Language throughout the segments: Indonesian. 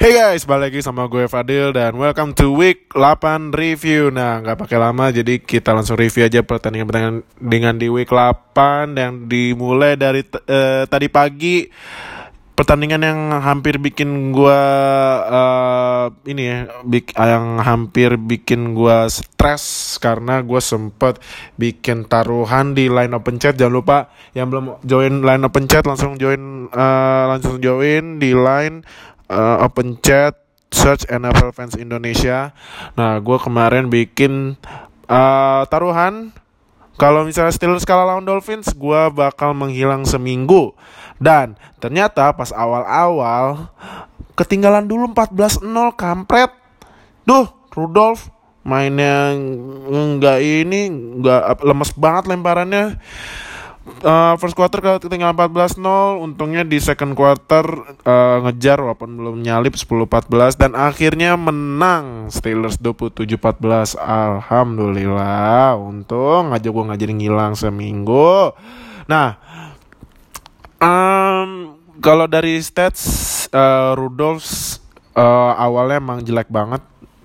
Hey guys, balik lagi sama gue Fadil dan welcome to week 8 review. Nah, nggak pakai lama, jadi kita langsung review aja pertandingan-pertandingan dengan di week 8 yang dimulai dari uh, tadi pagi. Pertandingan yang hampir bikin gue uh, ini ya, bik, yang hampir bikin gue stres karena gue sempet bikin taruhan di line open chat. Jangan lupa yang belum join line open chat langsung join uh, langsung join di line uh, open chat search NFL fans Indonesia. Nah, gue kemarin bikin uh, taruhan kalau misalnya Steelers kalah lawan Dolphins, gue bakal menghilang seminggu. Dan ternyata pas awal-awal ketinggalan dulu 14-0 kampret. Duh, Rudolph mainnya nggak ini nggak lemes banget lemparannya uh, first quarter ketinggalan 14-0 untungnya di second quarter uh, ngejar walaupun belum nyalip 10-14 dan akhirnya menang Steelers 27-14 Alhamdulillah untung aja gue ngajarin ngilang seminggu. Nah um, kalau dari stats uh, Rudolph uh, awalnya emang jelek banget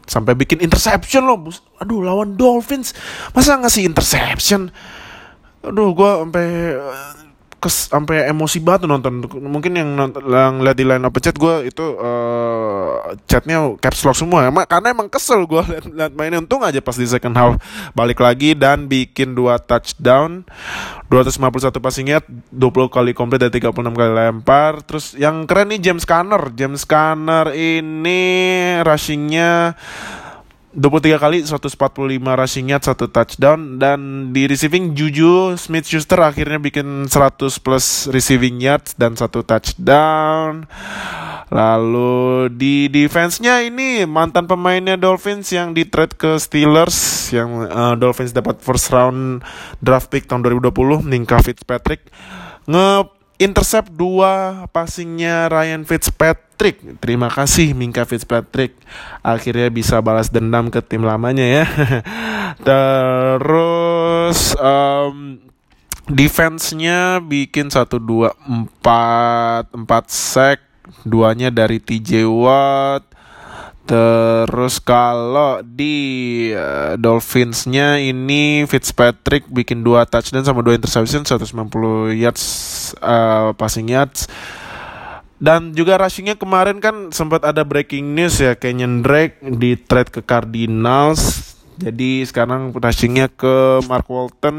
sampai bikin interception loh. Aduh lawan Dolphins. Masa ngasih interception aduh gue sampai kes sampai emosi banget nonton. Mungkin yang nonton yang lihat di line up chat gue itu uh, chatnya caps lock semua. Emang karena emang kesel gue lihat, lihat mainnya. Untung aja pas di second half balik lagi dan bikin dua touchdown 251 passing yard 20 kali komplit dan 36 kali lempar. Terus yang keren nih James Conner. James Conner ini rushingnya 23 kali 145 rushing yard satu touchdown dan di receiving Juju Smith Schuster akhirnya bikin 100 plus receiving yards dan satu touchdown. Lalu di defense-nya ini mantan pemainnya Dolphins yang di trade ke Steelers yang uh, Dolphins dapat first round draft pick tahun 2020 Minka Fitzpatrick nge intercept dua passingnya Ryan Fitzpatrick. Terima kasih Minka Fitzpatrick. Akhirnya bisa balas dendam ke tim lamanya ya. Terus um, defense-nya bikin satu dua empat empat sack. Duanya dari TJ Watt Terus kalau di uh, Dolphinsnya ini Fitzpatrick bikin dua touchdown sama dua interception 190 yards uh, passing yards. Dan juga rushingnya kemarin kan sempat ada breaking news ya Kenyon Drake di trade ke Cardinals. Jadi sekarang rushingnya ke Mark Walton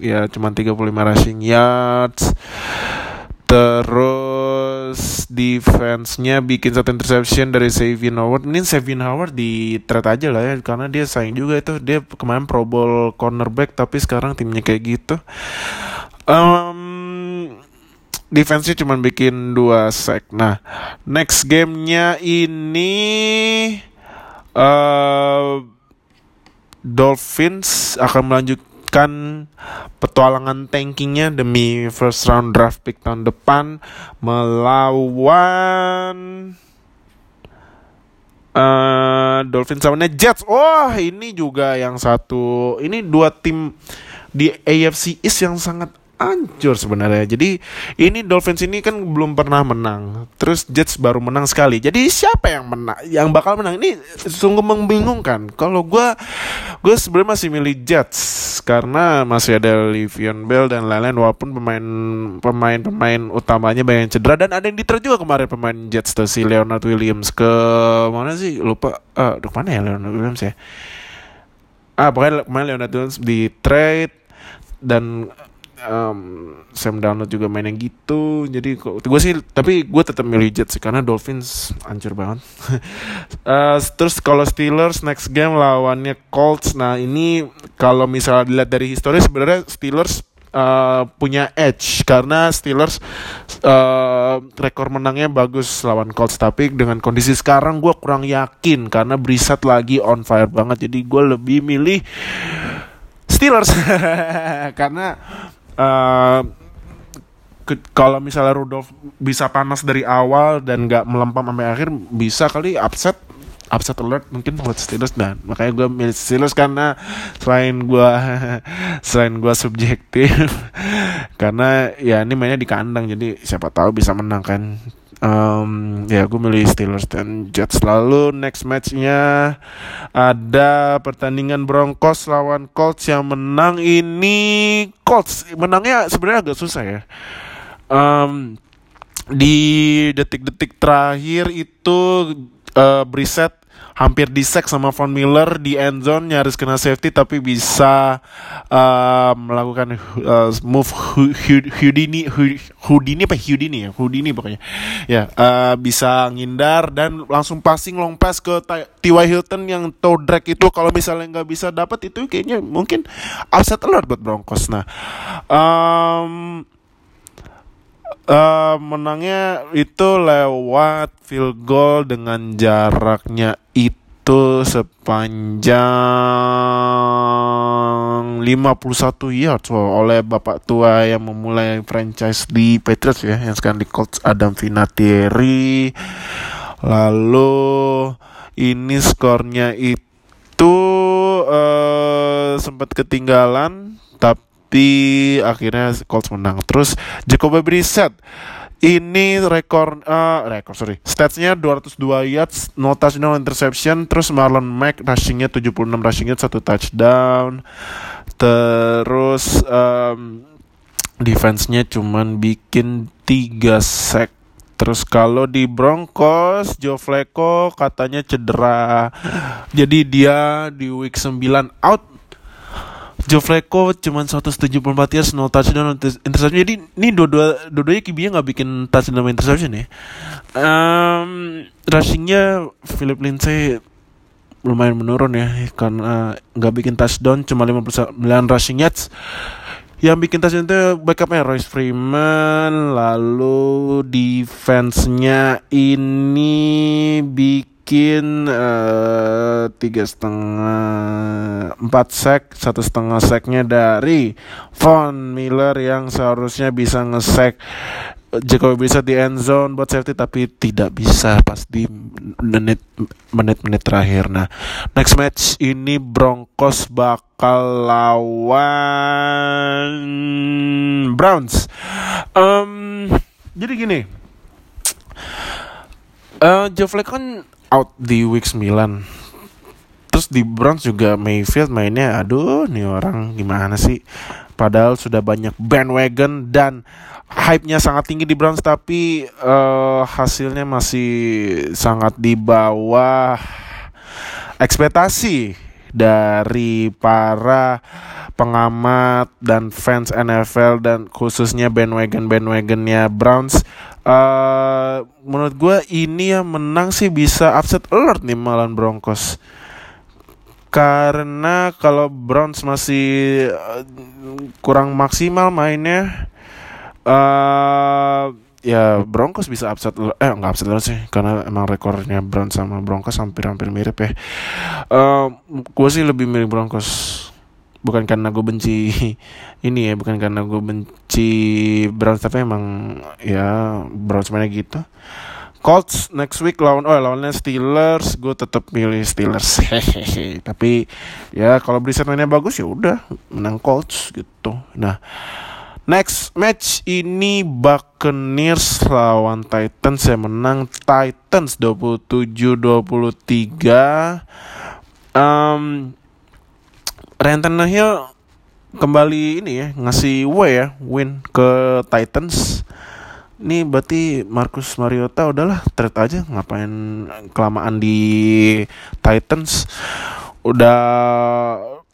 ya cuma 35 rushing yards. Terus defense-nya bikin satu interception dari Savion Howard. Ini Savion Howard di trade aja lah ya karena dia sayang juga itu. Dia kemarin Pro Bowl cornerback tapi sekarang timnya kayak gitu. Um, defense-nya cuma bikin dua sack. Nah, next game-nya ini uh, Dolphins akan melanjutkan petualangan tankingnya demi first round draft pick tahun depan melawan uh, Dolphins sama Jets. Oh, ini juga yang satu. Ini dua tim di AFC East yang sangat hancur sebenarnya. Jadi ini Dolphins ini kan belum pernah menang. Terus Jets baru menang sekali. Jadi siapa yang menang? Yang bakal menang ini sungguh membingungkan. Kalau gue gue sebenarnya masih milih Jets karena masih ada Livion Bell dan lain-lain walaupun pemain pemain pemain utamanya banyak yang cedera dan ada yang diter juga kemarin pemain Jets tuh si Leonard Williams ke mana sih lupa uh, mana ya Leonard Williams ya ah pokoknya kemarin Leonard Williams di trade dan um, Sam Darnold juga main yang gitu. Jadi gue sih tapi gue tetap milih Jets sih karena Dolphins hancur banget. Uh, terus kalau Steelers next game lawannya Colts. Nah ini kalau misalnya dilihat dari histori sebenarnya Steelers uh, punya edge. Karena Steelers uh, rekor menangnya bagus lawan Colts. Tapi dengan kondisi sekarang gue kurang yakin. Karena Brisat lagi on fire banget. Jadi gue lebih milih Steelers. Karena uh, kalau misalnya Rudolf bisa panas dari awal dan nggak melempam sampai akhir bisa kali upset upset alert mungkin buat Steelers dan makanya gue milih Steelers karena selain gue selain gue subjektif karena ya ini mainnya di kandang jadi siapa tahu bisa menang kan Um, ya gue milih Steelers dan Jets. Lalu next matchnya ada pertandingan Broncos lawan Colts yang menang ini Colts menangnya sebenarnya agak susah ya. Um, di detik-detik terakhir itu uh, Brissett hampir disek sama Von Miller di end zone nyaris kena safety tapi bisa uh, melakukan uh, move Houdini Houdini apa Houdini ya Houdini pokoknya ya uh, bisa ngindar dan langsung passing long pass ke T.Y. Hilton yang toe drag itu kalau misalnya nggak bisa dapat itu kayaknya mungkin upset alert buat Broncos nah um, uh, menangnya itu lewat field goal dengan jaraknya itu sepanjang 51 yards wow, oleh bapak tua yang memulai franchise di Patriots ya yang sekarang di Colts Adam Vinatieri. Lalu ini skornya itu uh, sempat ketinggalan tapi akhirnya Colts menang. Terus Jacoby Brissett. Ini rekor uh, rekor sorry. Statsnya 202 yards no touchdown interception. Terus Marlon Mack rushingnya 76 rushing yards satu touchdown. Terus um, defense-nya cuman bikin 3 sack. Terus kalau di Broncos, Joe Flacco katanya cedera. Jadi dia di week 9 out Joe Flacco cuma 174 yards no touchdown interception. Jadi ini dua-dua dua-duanya QB nggak bikin touchdown interception ya? Um, rushingnya Philip Lindsay lumayan menurun ya karena nggak bikin touchdown cuma 59 rushing yards. Yang bikin touchdown itu backupnya Royce Freeman lalu defense-nya ini bikin bikin uh, tiga setengah empat sek satu setengah seknya dari Von Miller yang seharusnya bisa ngesek Jacoby bisa di end zone buat safety tapi tidak bisa pas di menit menit menit terakhir. Nah, next match ini Broncos bakal lawan Browns. Um, jadi gini, uh, Joe Flacco kan out di week 9 terus di Browns juga Mayfield mainnya aduh nih orang gimana sih? Padahal sudah banyak bandwagon dan hype-nya sangat tinggi di Browns tapi uh, hasilnya masih sangat di bawah ekspektasi dari para pengamat dan fans NFL dan khususnya bandwagon bandwagonnya Browns uh, menurut gue ini yang menang sih bisa upset alert nih malan Broncos. Karena kalau Browns masih uh, kurang maksimal mainnya uh, ya Broncos bisa upset eh nggak upset alert sih karena emang rekornya Browns sama Broncos hampir-hampir mirip ya. Uh, gue sih lebih mirip Broncos bukan karena gue benci ini ya bukan karena gue benci Browns tapi emang ya Browns mainnya gitu. Colts next week lawan oh lawannya Steelers. Gue tetap milih Steelers. Hehehe. Tapi ya kalau Brissett mainnya bagus ya udah menang Colts gitu. Nah Next match ini Buccaneers lawan Titans. Yang menang Titans 27-23 um, Hill kembali ini ya ngasih W ya win ke Titans. Ini berarti Marcus Mariota udahlah trade aja ngapain kelamaan di Titans. Udah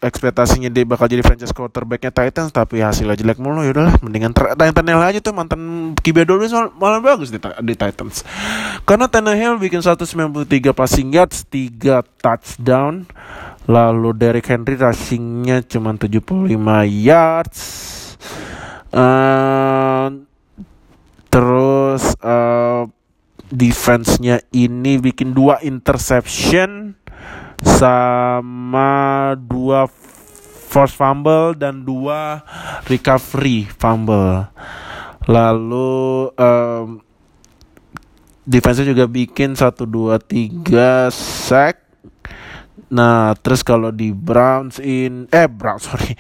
ekspektasinya dia bakal jadi franchise quarterbacknya Titans tapi hasilnya jelek mulu ya udahlah mendingan Tannehill aja tuh mantan QB dulu malah bagus di, di Titans karena Tannehill bikin 193 passing yards 3 touchdown Lalu Derrick Henry rushingnya cuma 75 yards. Uh, terus uh, defense-nya ini bikin dua interception sama dua force fumble dan dua recovery fumble. Lalu um, defense-nya juga bikin satu dua tiga sack Nah, terus kalau di Browns in eh Browns sorry.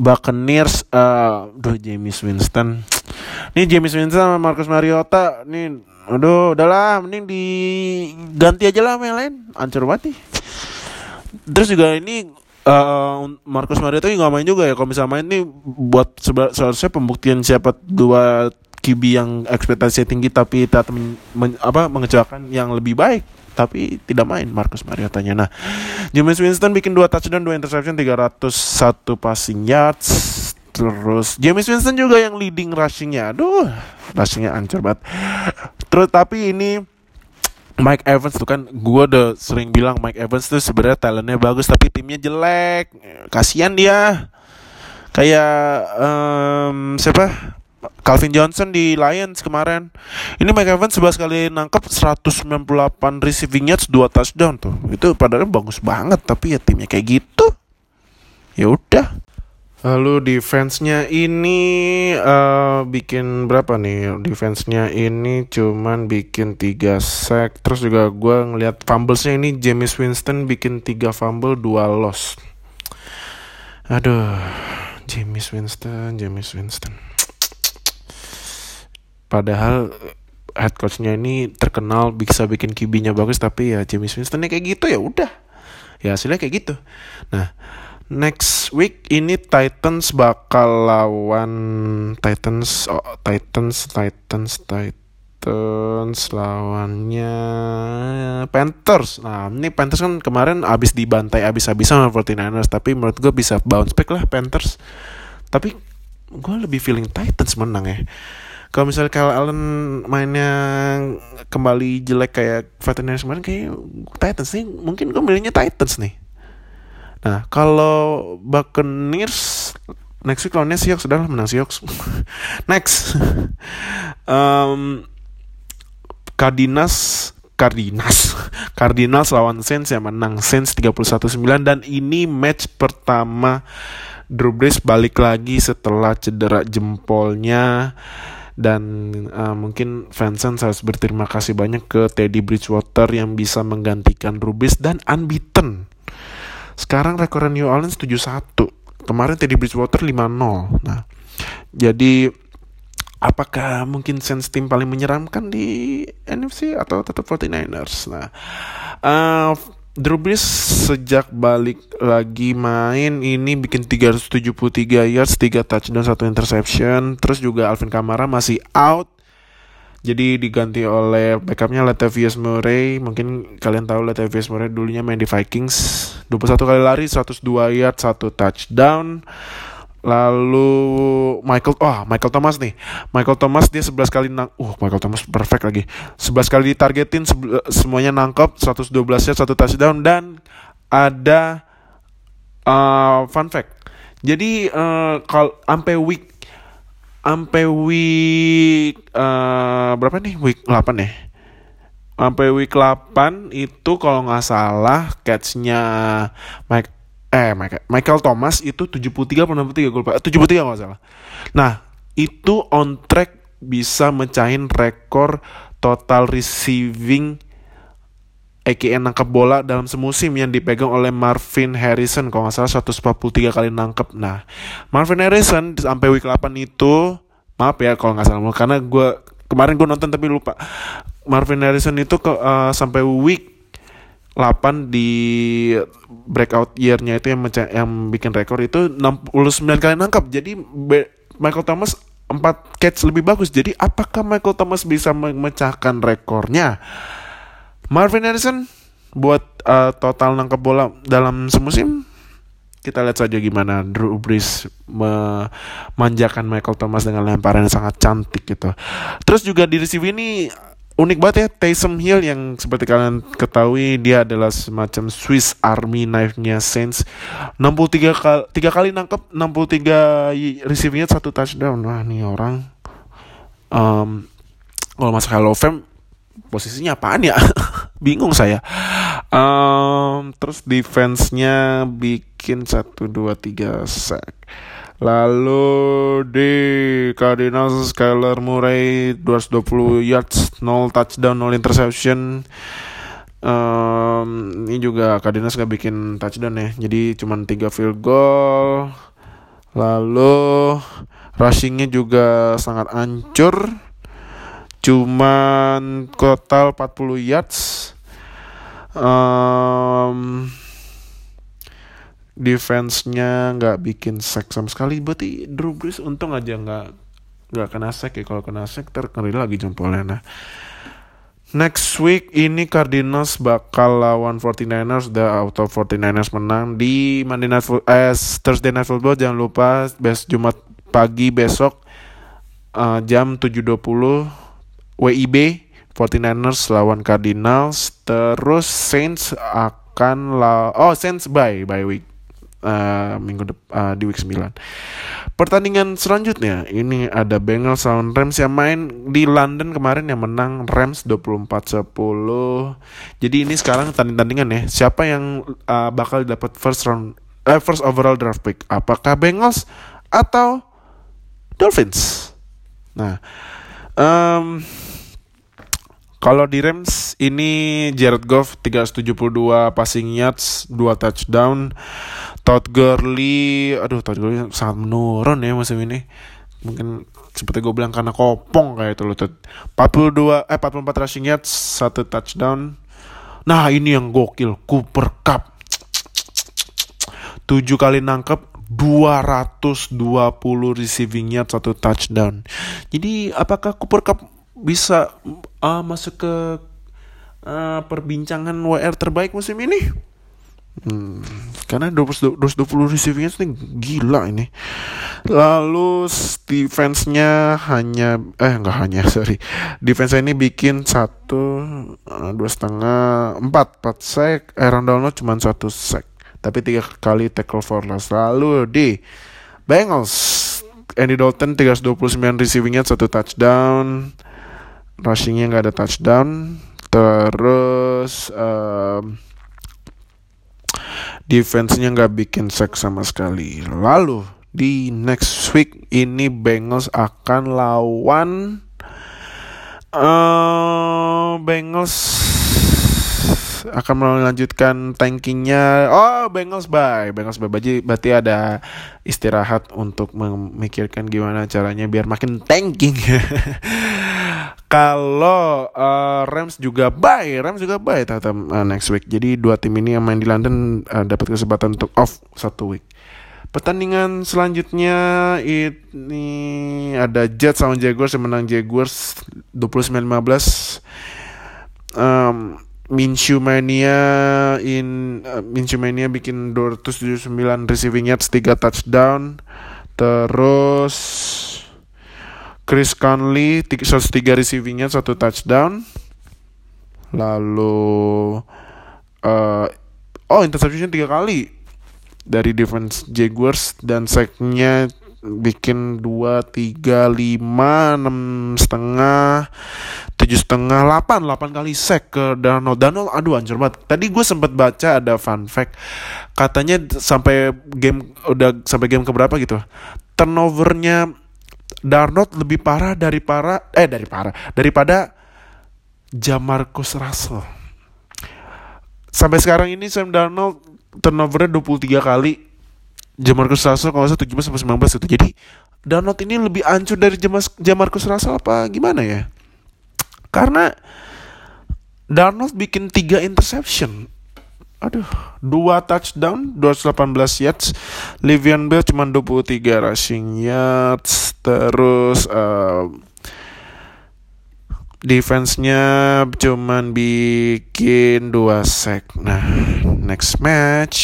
Buccaneers uh, duh James Winston. Nih James Winston sama Marcus Mariota nih aduh udahlah mending diganti aja lah yang lain. Ancur nih. Terus juga ini uh, Marcus Mariota nggak main juga ya. Kalau misalnya main nih buat seharusnya pembuktian siapa dua QB yang ekspektasi tinggi tapi tetap men, men, apa mengecewakan yang lebih baik tapi tidak main Marcus Mariota nya. Nah, James Winston bikin dua touchdown, dua interception, 301 passing yards. Terus James Winston juga yang leading rushingnya. Aduh, rushingnya ancur banget. Terus tapi ini Mike Evans tuh kan gue udah sering bilang Mike Evans tuh sebenarnya talentnya bagus tapi timnya jelek. Kasihan dia. Kayak um, siapa? Calvin Johnson di Lions kemarin. Ini Mike Evans 11 kali nangkep 198 receiving yards 2 touchdown tuh. Itu padahal bagus banget tapi ya timnya kayak gitu. Ya udah. Lalu defense-nya ini uh, bikin berapa nih? Defense-nya ini cuman bikin 3 sack. Terus juga gue ngeliat fumbles-nya ini James Winston bikin 3 fumble, 2 loss. Aduh, James Winston, James Winston. Padahal head coachnya ini terkenal bisa bikin QB-nya bagus tapi ya James Winstonnya kayak gitu ya udah. Ya hasilnya kayak gitu. Nah next week ini Titans bakal lawan Titans oh, Titans Titans Titans lawannya Panthers. Nah ini Panthers kan kemarin abis dibantai abis-abisan sama 49ers tapi menurut gue bisa bounce back lah Panthers. Tapi gue lebih feeling Titans menang ya kalau misalnya Kyle Allen mainnya kembali jelek kayak Veterinarians kemarin kayak Titans nih mungkin gue milihnya Titans nih. Nah kalau Buccaneers next week lawannya Seahawks sudah menang Seahawks. Next. Um, Cardinals Cardinals. Cardinals lawan Saints yang menang. Saints 31-9 dan ini match pertama Drew Brees balik lagi setelah cedera jempolnya dan uh, mungkin Vincent harus berterima kasih banyak ke Teddy Bridgewater yang bisa menggantikan Rubis dan unbeaten. Sekarang rekor New Orleans 7-1. Kemarin Teddy Bridgewater 5-0. Nah, jadi apakah mungkin Saints tim paling menyeramkan di NFC atau tetap 49ers? Nah, uh, Drew Brees sejak balik lagi main ini bikin 373 yards, 3 touchdown, 1 interception. Terus juga Alvin Kamara masih out. Jadi diganti oleh backupnya Latavius Murray. Mungkin kalian tahu Latavius Murray dulunya main di Vikings. 21 kali lari, 102 yards, 1 touchdown. Lalu Michael oh Michael Thomas nih. Michael Thomas dia 11 kali nang uh Michael Thomas perfect lagi. 11 kali ditargetin semuanya nangkep 112 ya satu touchdown dan ada uh, fun fact. Jadi uh, kalau sampai week sampai week uh, berapa nih? Week 8 nih. Sampai week 8 itu kalau nggak salah catch-nya Mike eh Michael Thomas itu 73 atau 63 gue lupa. 73 nggak salah. Nah itu on track bisa mecahin rekor total receiving aka nangkep bola dalam semusim yang dipegang oleh Marvin Harrison. Kalau nggak salah 143 kali nangkep. Nah Marvin Harrison sampai week 8 itu maaf ya kalau nggak salah karena gue kemarin gue nonton tapi lupa. Marvin Harrison itu ke, uh, sampai week 8 di breakout year-nya itu yang yang bikin rekor itu 69 kali nangkap. Jadi Michael Thomas 4 catch lebih bagus. Jadi apakah Michael Thomas bisa memecahkan rekornya? Marvin Harrison buat uh, total nangkap bola dalam semusim kita lihat saja gimana Drew Brees memanjakan Michael Thomas dengan lemparan yang sangat cantik gitu. Terus juga di receive ini unik banget ya Taysom Hill yang seperti kalian ketahui dia adalah semacam Swiss Army knife-nya Saints. 63 kali tiga kali nangkep 63 receivingnya satu touchdown. Wah nih orang. Um, kalau masuk Hall of Fame posisinya apaan ya? Bingung saya. Um, terus defense-nya bikin satu dua tiga sack Lalu di Cardinals Skyler Murray 220 yards, 0 touchdown, 0 interception. Um, ini juga Cardinals gak bikin touchdown ya. Jadi cuma 3 field goal. Lalu rushingnya juga sangat ancur. cuman total 40 yards um, defense-nya nggak bikin sack sama sekali. Berarti Drew Brees untung aja nggak nggak kena sack ya. Kalau kena sack terkeri lagi jempolnya nah Next week ini Cardinals bakal lawan 49ers. The auto 49ers menang di Monday Night eh, Thursday Night Football. Jangan lupa best Jumat pagi besok uh, jam 7.20 WIB 49ers lawan Cardinals. Terus Saints akan la oh Saints bye bye week uh, minggu depan uh, di week 9. Pertandingan selanjutnya ini ada Bengals lawan Rams yang main di London kemarin yang menang Rams 24-10. Jadi ini sekarang tanding-tandingan ya. Siapa yang uh, bakal dapat first round uh, first overall draft pick? Apakah Bengals atau Dolphins? Nah, um, kalau di Rams ini Jared Goff 372 passing yards, 2 touchdown. Todd Gurley, aduh Todd Gurley sangat menurun ya musim ini. Mungkin seperti gue bilang karena kopong kayak itu loh. 42 eh 44 rushing yards, 1 touchdown. Nah, ini yang gokil, Cooper Cup. 7 kali nangkep 220 receiving yards, 1 touchdown. Jadi apakah Cooper Cup bisa uh, masuk ke uh, perbincangan WR terbaik musim ini. Hmm, karena 220 receivingnya ini gila ini. Lalu defense-nya hanya eh enggak hanya sorry, defense ini bikin satu uh, dua setengah empat empat sack, Aaron Donald cuma satu sack, tapi tiga kali tackle for loss. Lalu di Bengals Andy Dalton 329 receivingnya satu touchdown. Rushingnya nggak ada touchdown. Terus um, defense-nya nggak bikin sack sama sekali lalu di next week ini Bengals akan lawan uh, Bengals akan melanjutkan tankingnya. Oh, Bengals bye. Bengals bye. Berarti, berarti ada istirahat untuk memikirkan gimana caranya biar makin tanking. Kalau uh, Rams juga bye, Rams juga bye ternyata uh, next week. Jadi dua tim ini yang main di London uh, dapat kesempatan untuk off satu week. Pertandingan selanjutnya ini ada Jets sama Jaguars yang menang Jaguars 29-15. Um, Minshew Mania in uh, Minshew Mania bikin 279 receiving yards 3 touchdown terus Chris Conley 103 receiving yards 1 touchdown. Lalu uh, oh interception 3 kali dari defense Jaguars dan sacknya bikin dua tiga lima enam setengah tujuh setengah delapan delapan kali sek ke Dano Dano aduh anjir banget. Tadi gue sempat baca ada fun fact. Katanya sampai game udah sampai game keberapa gitu? Turnovernya Darnold lebih parah dari para eh dari parah daripada Jamarcus Russell sampai sekarang ini Sam Darnold turnovernya 23 kali Jamarcus Russell kalau saya 17 sampai 19 itu. Jadi Darnold ini lebih ancur dari Jamarcus Russell apa gimana ya? Karena Darnold bikin 3 interception. Aduh, 2 touchdown, 218 yards. Livian Bell cuma 23 rushing yards. Terus uh, defense-nya cuman bikin 2 sack. Nah, next match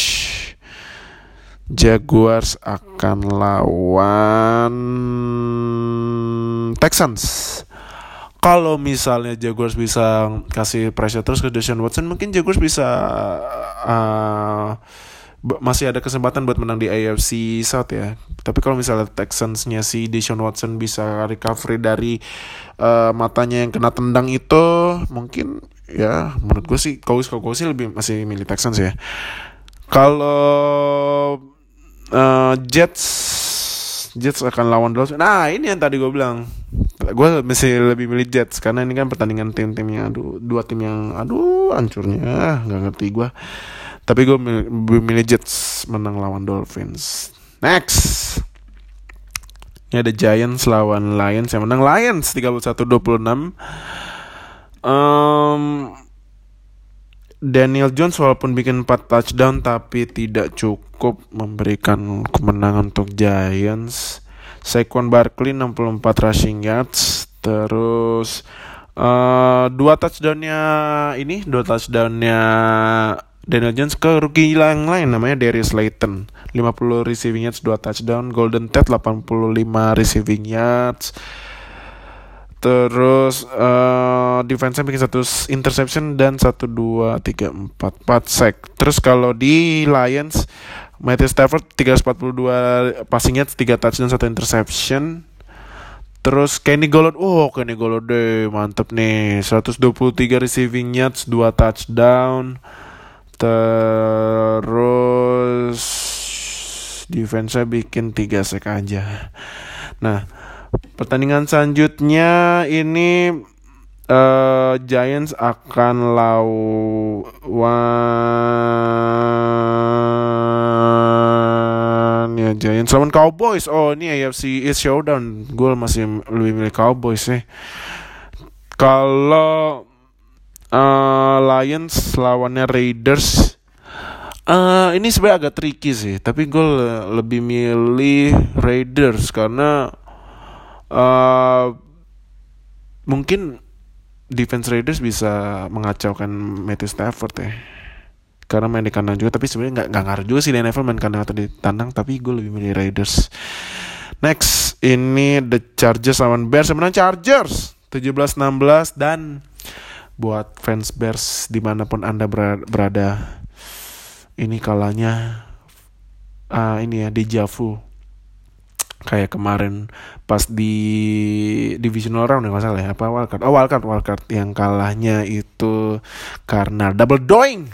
Jaguars akan lawan Texans. Kalau misalnya Jaguars bisa kasih pressure terus ke Deshaun Watson, mungkin Jaguars bisa uh, masih ada kesempatan buat menang di AFC South ya. Tapi kalau misalnya Texans-nya si Deshaun Watson bisa recovery dari uh, matanya yang kena tendang itu, mungkin ya menurut gue sih, kalau gue sih lebih masih milih Texans ya. Kalau uh, Jets Jets akan lawan Dolphins. Nah ini yang tadi gue bilang, gue masih lebih milih Jets karena ini kan pertandingan tim-tim yang aduh dua tim yang aduh hancurnya nggak ngerti gue. Tapi gue milih Jets menang lawan Dolphins. Next, Ini ada Giants lawan Lions yang menang Lions 31-26. Um, Daniel Jones walaupun bikin 4 touchdown tapi tidak cukup memberikan kemenangan untuk Giants. Saquon Barkley 64 rushing yards. Terus uh, dua touchdownnya ini dua touchdownnya Daniel Jones ke rookie yang lain namanya Darius Slayton 50 receiving yards 2 touchdown Golden Tate 85 receiving yards Terus uh, defense bikin satu interception dan satu dua tiga empat empat sack. Terus kalau di Lions Matthew Stafford 342 passing yards, 3 touchdown, 1 interception. Terus Kenny Golladay, oh Kenny Golladay mantep nih, 123 receiving yards, 2 touchdown. Terus defense-nya bikin 3 sack aja. Nah, pertandingan selanjutnya ini uh, Giants akan lawan ya Giants lawan Cowboys. Oh ini AFC East Showdown. Gue masih lebih milih Cowboys sih. Kalau uh, Lions lawannya Raiders. Uh, ini sebenarnya agak tricky sih, tapi gue lebih milih Raiders karena uh, mungkin defense Raiders bisa mengacaukan Matthew Stafford ya. Karena main di kandang juga tapi sebenarnya nggak nggak ngaruh juga sih di NFL main kandang atau di tandang tapi gue lebih milih Raiders. Next ini the Chargers lawan Bears. Menang Chargers 17-16 dan buat fans Bears di mana pun anda berada ini kalanya uh, ini ya deja vu kayak kemarin pas di divisional round ya masalah ya apa wildcard oh wildcard wildcard yang kalahnya itu karena double doing.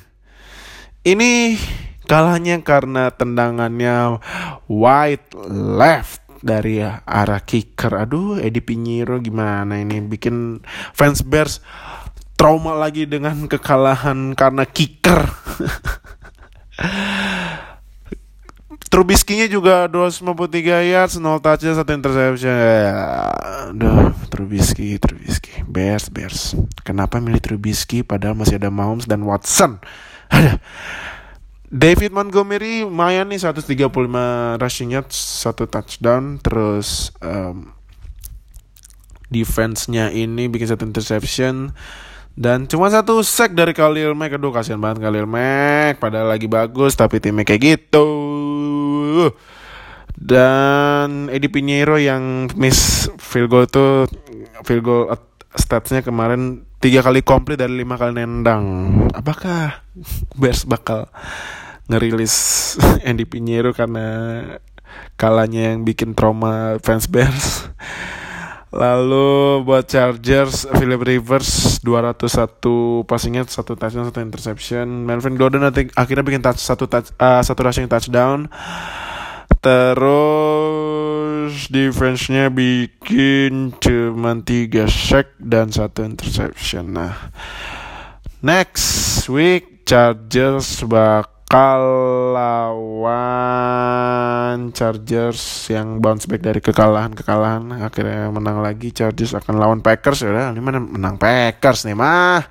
Ini kalahnya karena tendangannya wide left dari arah kicker. Aduh Edi Pinheiro gimana ini? Bikin fans Bears trauma lagi dengan kekalahan karena kicker Trubisky-nya juga 253 yards, 0 touchdown, 1 interception. Aduh, Trubisky, Trubisky. Bears, Bears. Kenapa milih Trubisky padahal masih ada Mahomes dan Watson? Ada. David Montgomery lumayan nih 135 rushing yards, 1 touchdown, terus um, defense-nya ini bikin satu interception. Dan cuma satu sack dari Khalil Mack Aduh kasihan banget Khalil Mack Padahal lagi bagus Tapi timnya kayak gitu Dan Eddie Pinheiro yang miss field goal tuh Field goal statsnya kemarin tiga kali komplit dari lima kali nendang. Apakah Bears bakal ngerilis Eddie Pinheiro karena kalanya yang bikin trauma fans Bears Lalu buat Chargers Philip Rivers 201 passingnya satu touchdown satu interception. Melvin Gordon nanti akhirnya bikin touch satu touch uh, satu rushing touchdown. Terus defense-nya bikin cuma tiga sack dan satu interception. Nah, next week Chargers bak lawan Chargers yang bounce back dari kekalahan-kekalahan akhirnya menang lagi. Chargers akan lawan Packers. Ya udah ini mana? Menang Packers nih mah.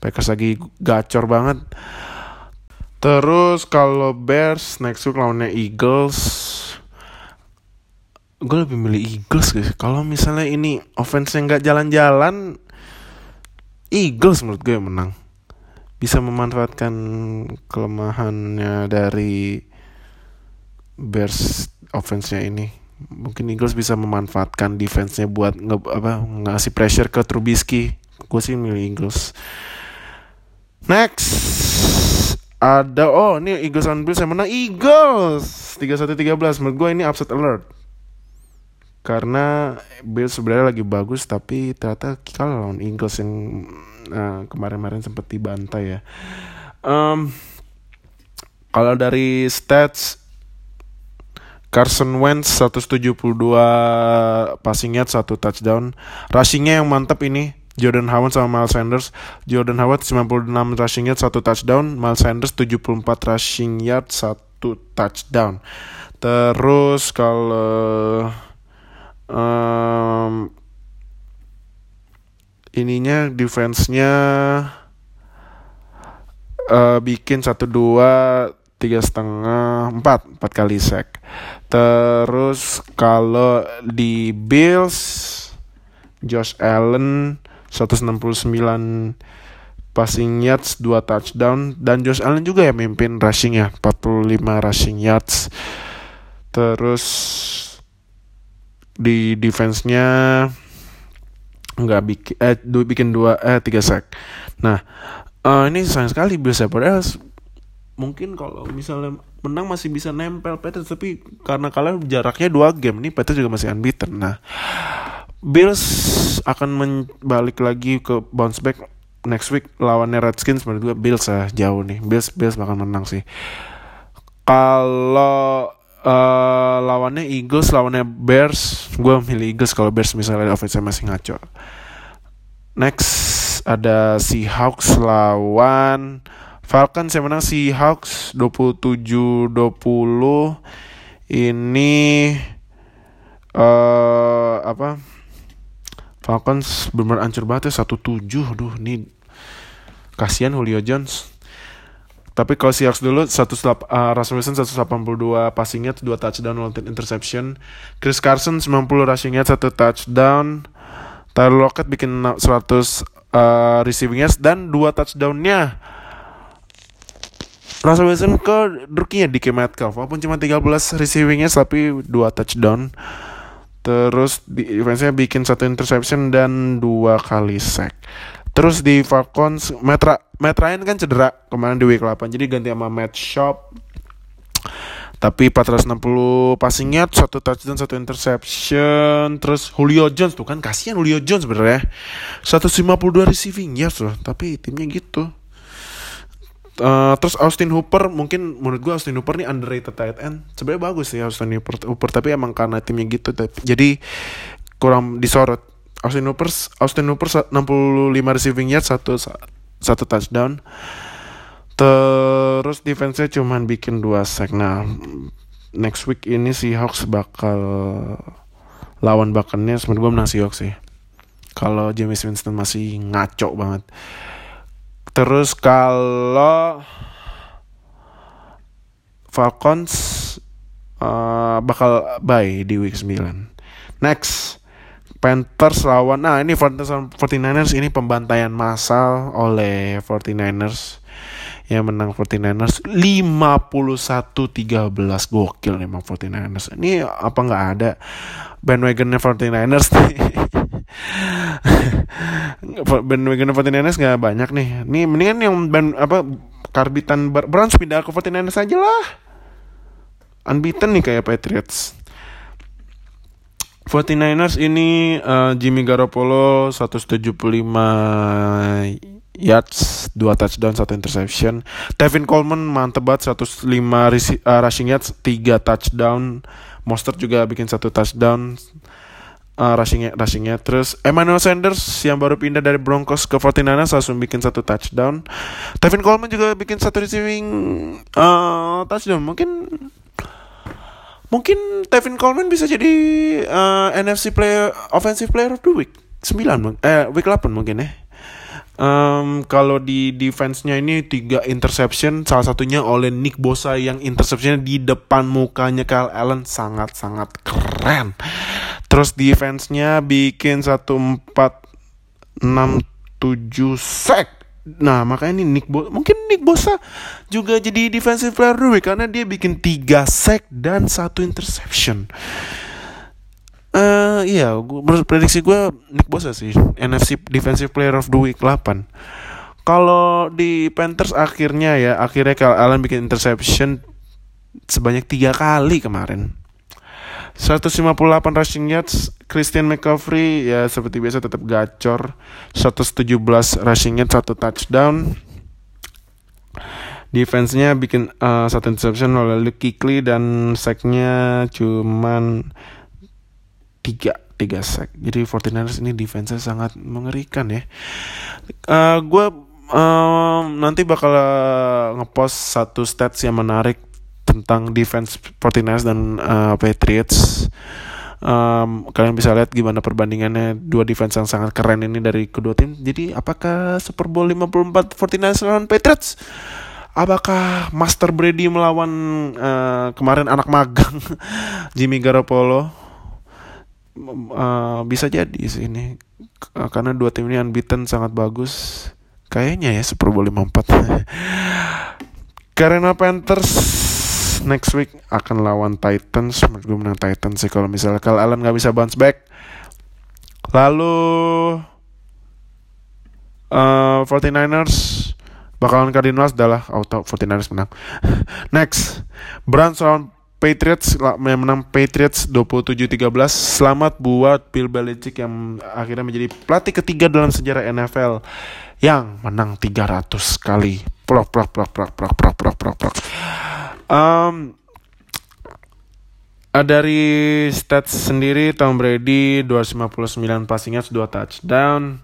Packers lagi gacor banget. Terus kalau Bears next week lawannya Eagles. Gue lebih milih Eagles guys kalau misalnya ini offense yang nggak jalan-jalan Eagles menurut gue yang menang bisa memanfaatkan kelemahannya dari Bears offense-nya ini. Mungkin Eagles bisa memanfaatkan defense-nya buat nge apa ngasih pressure ke Trubisky. Gue sih milih Eagles. Next ada oh ini Eagles on Bills yang menang Eagles 31-13 menurut gue ini upset alert karena Bills sebenarnya lagi bagus tapi ternyata kalau lawan Eagles yang Nah, kemarin-kemarin sempat dibantai ya. Um, kalau dari stats Carson Wentz 172 passing yard, satu touchdown. Rushingnya yang mantap ini. Jordan Howard sama Miles Sanders. Jordan Howard 96 rushing yard, satu touchdown. Miles Sanders 74 rushing yard, satu touchdown. Terus kalau um, ininya defense-nya uh, bikin satu dua tiga setengah empat empat kali sack. Terus kalau di Bills Josh Allen 169 passing yards 2 touchdown. Dan Josh Allen juga ya mimpin rushing ya 45 rushing yards. Terus di defense-nya nggak bikin eh dua bikin dua eh tiga sack. Nah uh, ini sayang sekali biasa padahal mungkin kalau misalnya menang masih bisa nempel Peter tapi karena kalian jaraknya dua game nih Peter juga masih unbeaten. Nah Bills akan balik lagi ke bounce back next week lawannya Redskins. Menurut gue Bills ya jauh nih. Bills Bills bakal menang sih. Kalau uh, lawannya Eagles lawannya Bears. Gue milih Eagles kalau Bears misalnya offense masih ngaco. Next ada Seahawks lawan Falcons. Yang menang Seahawks 27-20 ini uh, apa? Falcons benar ancur banget ya 1-7 aduh ini kasihan Julio Jones tapi kalau Seahawks dulu satu uh, Russell Wilson 182 passing yards 2 touchdown 1 interception. Chris Carson 90 rushing yards 1 touchdown. Tyler Lockett bikin 100 uh, receiving yards dan 2 touchdownnya. Russell Wilson ke rookie-nya DK Metcalf. Walaupun cuma 13 receiving yards tapi 2 touchdown. Terus defense-nya bikin satu interception dan dua kali sack terus di Falcons Matt, Matt Ryan kan cedera kemarin di week 8 jadi ganti sama Matt Shop tapi 460 passing yard, satu touchdown, satu interception. Terus Julio Jones tuh kan kasihan Julio Jones sebenarnya. 152 receiving yards loh, tapi timnya gitu. Uh, terus Austin Hooper mungkin menurut gue Austin Hooper nih underrated tight end sebenarnya bagus sih Austin Hooper, Hooper tapi emang karena timnya gitu tapi, jadi kurang disorot Austin Hooper Austin Hooper 65 receiving yards satu satu touchdown. Terus defense-nya cuman bikin dua sack. Nah next week ini si Hawks bakal lawan bakannya sebenarnya gue menang si Hawks sih. Kalau James Winston masih ngaco banget. Terus kalau Falcons uh, bakal bye di week 9. Next, Panthers lawan nah ini Panthers 49ers ini pembantaian massal oleh 49ers yang menang 49ers 51-13 gokil nih emang 49ers ini apa nggak ada bandwagonnya 49ers nih bandwagon 49ers nggak banyak nih. Nih mendingan yang band apa karbitan Browns pindah ke 49ers aja lah. Unbeaten nih kayak Patriots. 49ers ini uh, Jimmy Garoppolo 175 yards, 2 touchdown, 1 interception. Tevin Coleman mantep banget 105 uh, rushing yards, 3 touchdown. Mostert juga bikin 1 touchdown uh, rushingnya rushingnya terus Emmanuel Sanders yang baru pindah dari Broncos ke 49ers langsung bikin satu touchdown Tevin Coleman juga bikin satu receiving uh, touchdown mungkin mungkin Tevin Coleman bisa jadi uh, NFC player offensive player of the week 9 eh week 8 mungkin ya Um, kalau di defense-nya ini tiga interception, salah satunya oleh Nick Bosa yang interceptionnya di depan mukanya Kyle Allen sangat-sangat keren. Terus defense-nya bikin satu empat enam tujuh sack. Nah makanya ini Nick Bosa mungkin Nick Bosa juga jadi defensive player of karena dia bikin tiga sack dan satu interception. Uh, iya, gua, prediksi gue Nick Bosa sih NFC Defensive Player of the Week 8 Kalau di Panthers akhirnya ya Akhirnya kalau Allen bikin interception Sebanyak tiga kali kemarin 158 rushing yards Christian McCaffrey ya seperti biasa tetap gacor. 117 rushing yards satu touchdown. Defense-nya bikin uh, satu interception oleh Luke Kuechly dan sacknya cuman tiga tiga sack. Jadi 49ers ini defense sangat mengerikan ya. Uh, eh, gue um, nanti bakal uh, ngepost satu stats yang menarik tentang defense 49ers dan uh, Patriots um, kalian bisa lihat gimana perbandingannya dua defense yang sangat keren ini dari kedua tim. Jadi apakah Super Bowl 54 49ers lawan Patriots? Apakah Master Brady melawan uh, kemarin anak magang Jimmy Garoppolo? Uh, bisa jadi sih ini uh, karena dua tim ini unbeaten sangat bagus. Kayaknya ya Super Bowl 54. Karena Panthers next week akan lawan Titans. Menurut gue menang Titans sih kalau misalnya kalau Allen nggak bisa bounce back. Lalu uh, 49ers bakalan Cardinals adalah auto 49ers menang. Next, Browns lawan Patriots menang Patriots 27-13. Selamat buat Bill Belichick yang akhirnya menjadi pelatih ketiga dalam sejarah NFL yang menang 300 kali. Prok prok prok prok prok prok prok prok prok. Um, dari stats sendiri Tom Brady 259 passing yards 2 touchdown.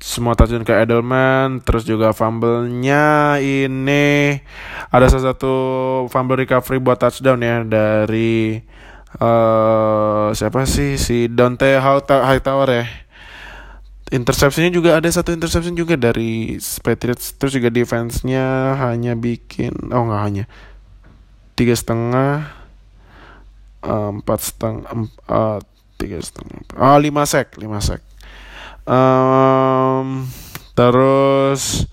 Semua touchdown ke Edelman terus juga fumble-nya ini ada salah satu fumble recovery buat touchdown ya dari uh, siapa sih? Si Dante Hightower ya. Interceptionnya juga ada satu interception juga dari Patriots terus juga defense-nya hanya bikin oh nggak hanya tiga setengah empat setengah uh, tiga setengah oh lima sek lima sek. Um, terus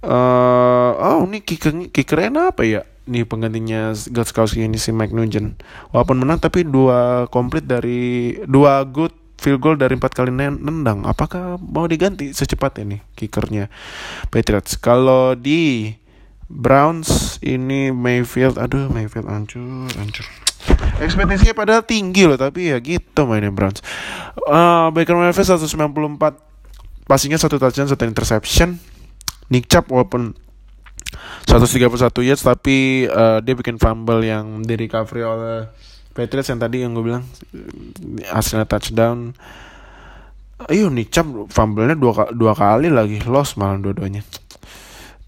uh, oh ini kicker kickernya apa ya? Nih penggantinya Gotskowski ini si Mike Nugent. Walaupun menang tapi dua komplit dari dua good field goal dari empat kali nendang. Apakah mau diganti secepatnya nih kickernya? Patriots. Kalau di Browns ini Mayfield. Aduh Mayfield hancur hancur. Ekspektasinya padahal tinggi loh tapi ya gitu mainnya Browns. Uh, Baker Mayfield 194 passingnya satu touchdown satu interception. Nick Chubb walaupun 131 yards tapi uh, dia bikin fumble yang di recovery oleh Patriots yang tadi yang gue bilang hasilnya touchdown. Ayo Nick Chubb fumble-nya dua, dua kali lagi lost malah dua-duanya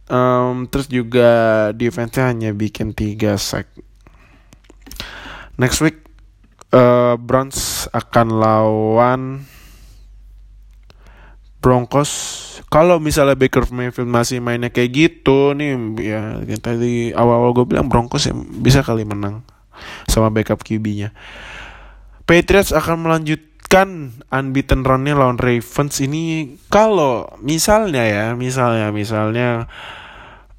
um, terus juga defense-nya hanya bikin tiga sack Next week uh, Browns akan lawan Broncos. Kalau misalnya Baker Mayfield masih mainnya kayak gitu nih ya tadi awal-awal gue bilang Broncos ya bisa kali menang sama backup QB-nya. Patriots akan melanjutkan unbeaten run-nya lawan Ravens ini kalau misalnya ya, misalnya misalnya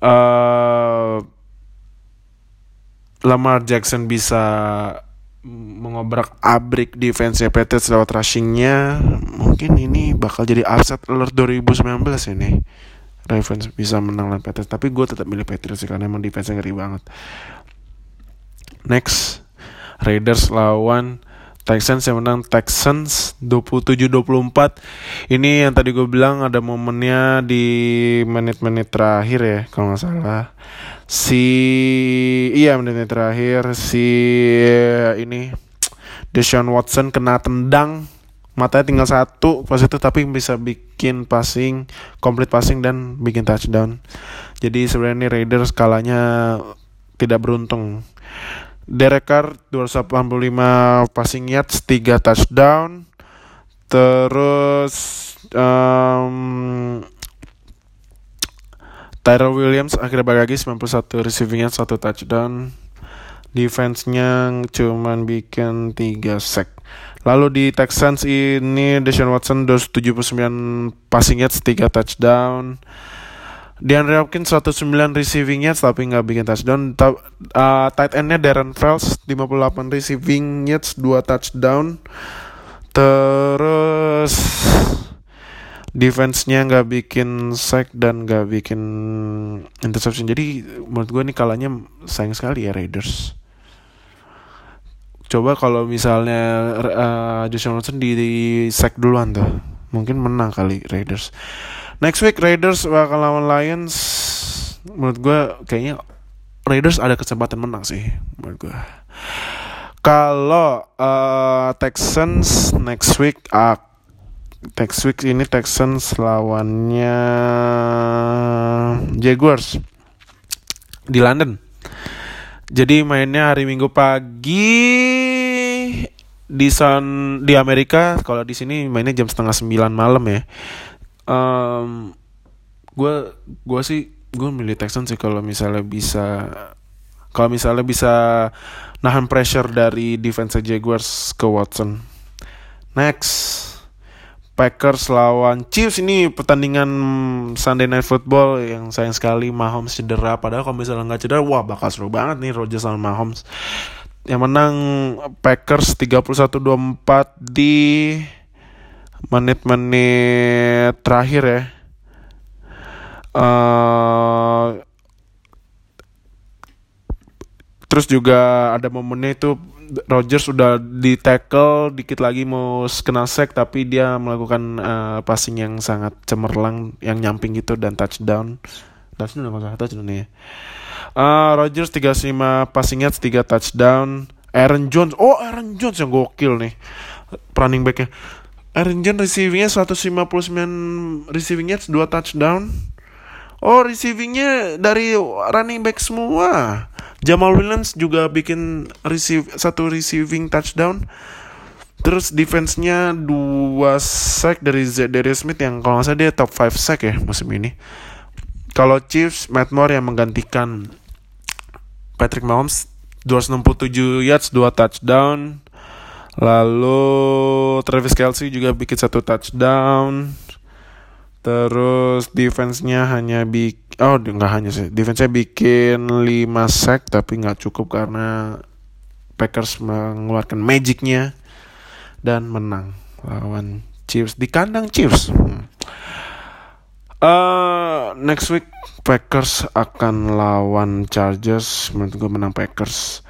uh, Lamar Jackson bisa mengobrak abrik defense Patriots lewat rushingnya mungkin ini bakal jadi upset alert 2019 ini. Ravens bisa menang lawan Patriots. Tapi gue tetap milih Patriots karena emang defense ngeri banget. Next Raiders lawan Texans yang menang Texans 27-24 ini yang tadi gue bilang ada momennya di menit-menit terakhir ya kalau nggak salah. Si iya menit terakhir si ini Deshaun Watson kena tendang. Matanya tinggal satu pas itu tapi bisa bikin passing complete passing dan bikin touchdown. Jadi sebenarnya ini Raiders skalanya tidak beruntung Derek Carr 285 passing yards 3 touchdown. Terus um, Tyrell Williams akhirnya balik lagi 91 receivingnya satu touchdown. Defense-nya cuman bikin 3 sack. Lalu di Texans ini Deshaun Watson 279 passing yards 3 touchdown DeAndre Hopkins 109 receiving yards tapi nggak bikin touchdown uh, tight endnya Darren Fells 58 receiving yards 2 touchdown terus defense-nya nggak bikin sack dan nggak bikin interception. Jadi menurut gue nih kalanya sayang sekali ya Raiders. Coba kalau misalnya uh, Joshua Watson di, di sack duluan tuh, mungkin menang kali Raiders. Next week Raiders bakal lawan Lions. Menurut gue kayaknya Raiders ada kesempatan menang sih menurut gue. Kalau uh, Texans next week akan next week ini Texans lawannya Jaguars di London. Jadi mainnya hari Minggu pagi di San di Amerika kalau di sini mainnya jam setengah sembilan malam ya. Um, gue gue sih gue milih Texans sih kalau misalnya bisa kalau misalnya bisa nahan pressure dari defense Jaguars ke Watson. Next. Packers lawan Chiefs ini pertandingan Sunday Night Football yang sayang sekali Mahomes cedera padahal kalau misalnya nggak cedera wah bakal seru banget nih Rodgers sama Mahomes yang menang Packers 31-24 di menit-menit terakhir ya uh, terus juga ada momennya itu Rogers sudah di tackle dikit lagi mau kena sack tapi dia melakukan uh, passing yang sangat cemerlang yang nyamping gitu dan touchdown. Touchdown apa salah touchdown ya. Uh, Rodgers 35 passing yards 3 touchdown. Aaron Jones, oh Aaron Jones yang gokil nih running backnya. Aaron Jones receivingnya 159 receiving yards 2 touchdown. Oh receivingnya dari running back semua. Jamal Williams juga bikin receive satu receiving touchdown. Terus defense-nya dua sack dari Darius Smith yang kalau nggak salah dia top 5 sack ya musim ini. Kalau Chiefs, Matt Moore yang menggantikan Patrick Mahomes 267 yards, 2 touchdown. Lalu Travis Kelsey juga bikin satu touchdown. Terus defense-nya hanya bikin oh nggak hanya sih defense-nya bikin 5 sack tapi nggak cukup karena Packers mengeluarkan magicnya dan menang lawan Chiefs di kandang Chiefs. Uh, next week Packers akan lawan Chargers. Menurut gue menang Packers.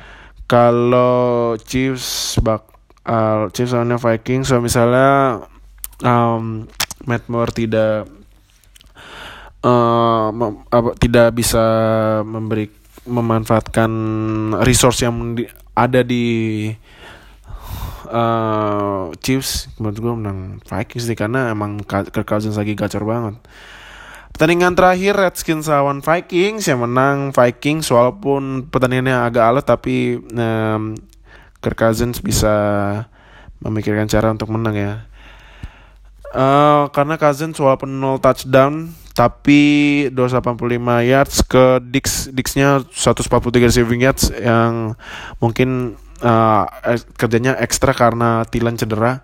Kalau Chiefs bak uh, Chiefs lawannya Vikings, so misalnya um, Matt Moore tidak uh, apa, tidak bisa memberi memanfaatkan resource yang di, ada di uh, Chiefs. Menurut gue menang Vikings sih karena emang Kirk Cousins lagi gacor banget. Pertandingan terakhir Redskins lawan Vikings. Yang menang Vikings walaupun pertandingannya agak alat tapi um, Kirk Cousins bisa memikirkan cara untuk menang ya. Uh, karena Cousins walaupun 0 touchdown tapi 285 yards ke Dix Dixnya 143 receiving yards yang mungkin uh, kerjanya ekstra karena Tilan cedera.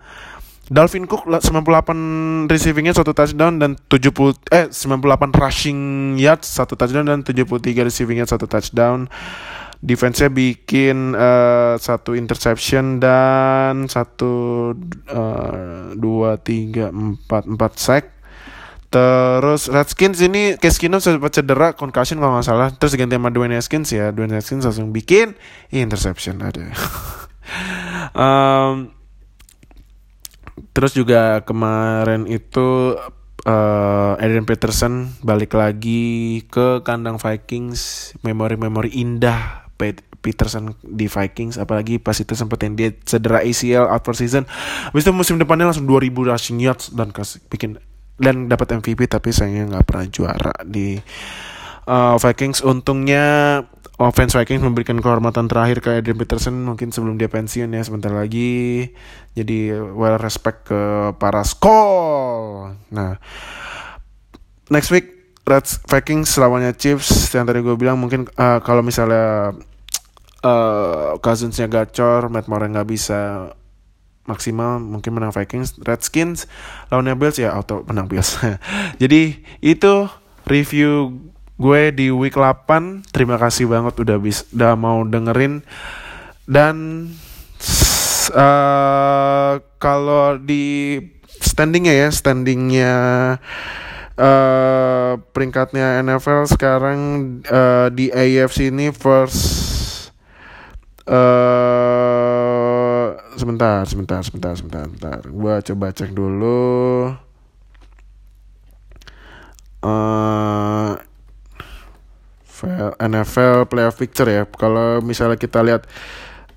Dalvin Cook 98 receivingnya satu touchdown dan 70 eh 98 rushing yards satu touchdown dan 73 receiving yards satu touchdown. Defense-nya bikin uh, satu interception dan satu uh, dua tiga empat empat sack Terus Redskins ini Case Keenum sempat cedera concussion kalau nggak salah. Terus diganti sama Dwayne Haskins ya. Dwayne Haskins langsung bikin interception ada. um, terus juga kemarin itu uh, Adrian Peterson balik lagi ke kandang Vikings. Memori-memori indah Peterson di Vikings apalagi pas itu sempat yang dia cedera ACL out for season. Habis itu musim depannya langsung 2000 rushing yards dan kasih bikin dan dapat MVP tapi sayangnya nggak pernah juara di uh, Vikings. Untungnya offense Vikings memberikan kehormatan terakhir ke Adrian Peterson mungkin sebelum dia pensiun ya sebentar lagi. Jadi well respect ke para skol. Nah next week Reds Vikings lawannya Chiefs. Yang tadi gue bilang mungkin uh, kalau misalnya uh, Cousinsnya gacor Matt Moore nggak bisa maksimal mungkin menang Vikings. Redskins lawannya Bills ya auto menang Bills. Jadi itu review gue di week 8 terima kasih banget udah bis udah mau dengerin. Dan uh, kalau di standingnya ya standingnya uh, peringkatnya NFL sekarang uh, di AFC ini first uh, sebentar, sebentar, sebentar, sebentar, sebentar. Gua coba cek dulu. Uh, eh, NFL playoff picture ya. Kalau misalnya kita lihat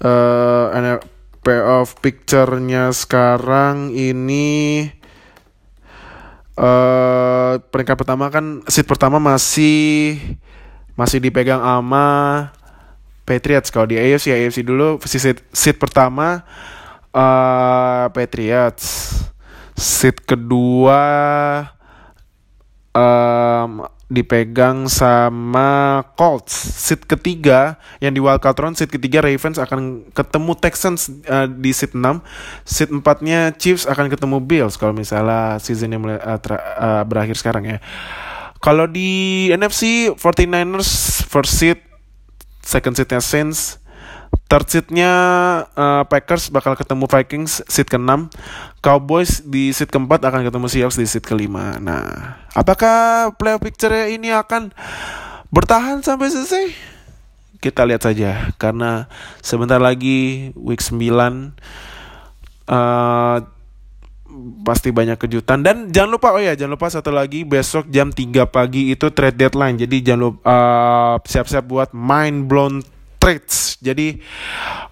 uh, eh, playoff picture-nya sekarang ini uh, peringkat pertama kan seat pertama masih masih dipegang ama Patriots kalau di AFC AFC dulu seat, seat pertama uh, Patriots. Seat kedua um, dipegang sama Colts. Seat ketiga yang di wildcard round, seat ketiga Ravens akan ketemu Texans uh, di seat 6. Seat empatnya Chiefs akan ketemu Bills kalau misalnya seasonnya mulai uh, uh, berakhir sekarang ya. Kalau di NFC 49ers first seat, second seatnya Saints, Third seatnya uh, Packers bakal ketemu Vikings seat ke-6 Cowboys di seat keempat akan ketemu Seahawks di seat kelima Nah apakah playoff picture ini akan bertahan sampai selesai? Kita lihat saja Karena sebentar lagi week 9 uh, pasti banyak kejutan dan jangan lupa oh ya jangan lupa satu lagi besok jam 3 pagi itu trade deadline jadi jangan lupa uh, siap-siap buat mind blown trades. Jadi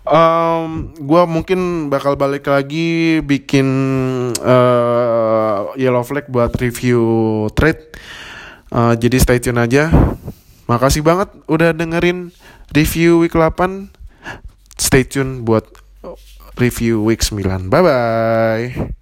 um, gue mungkin bakal balik lagi bikin uh, yellow flag buat review trade. Uh, jadi stay tune aja. Makasih banget udah dengerin review week 8. Stay tune buat review week 9. Bye bye.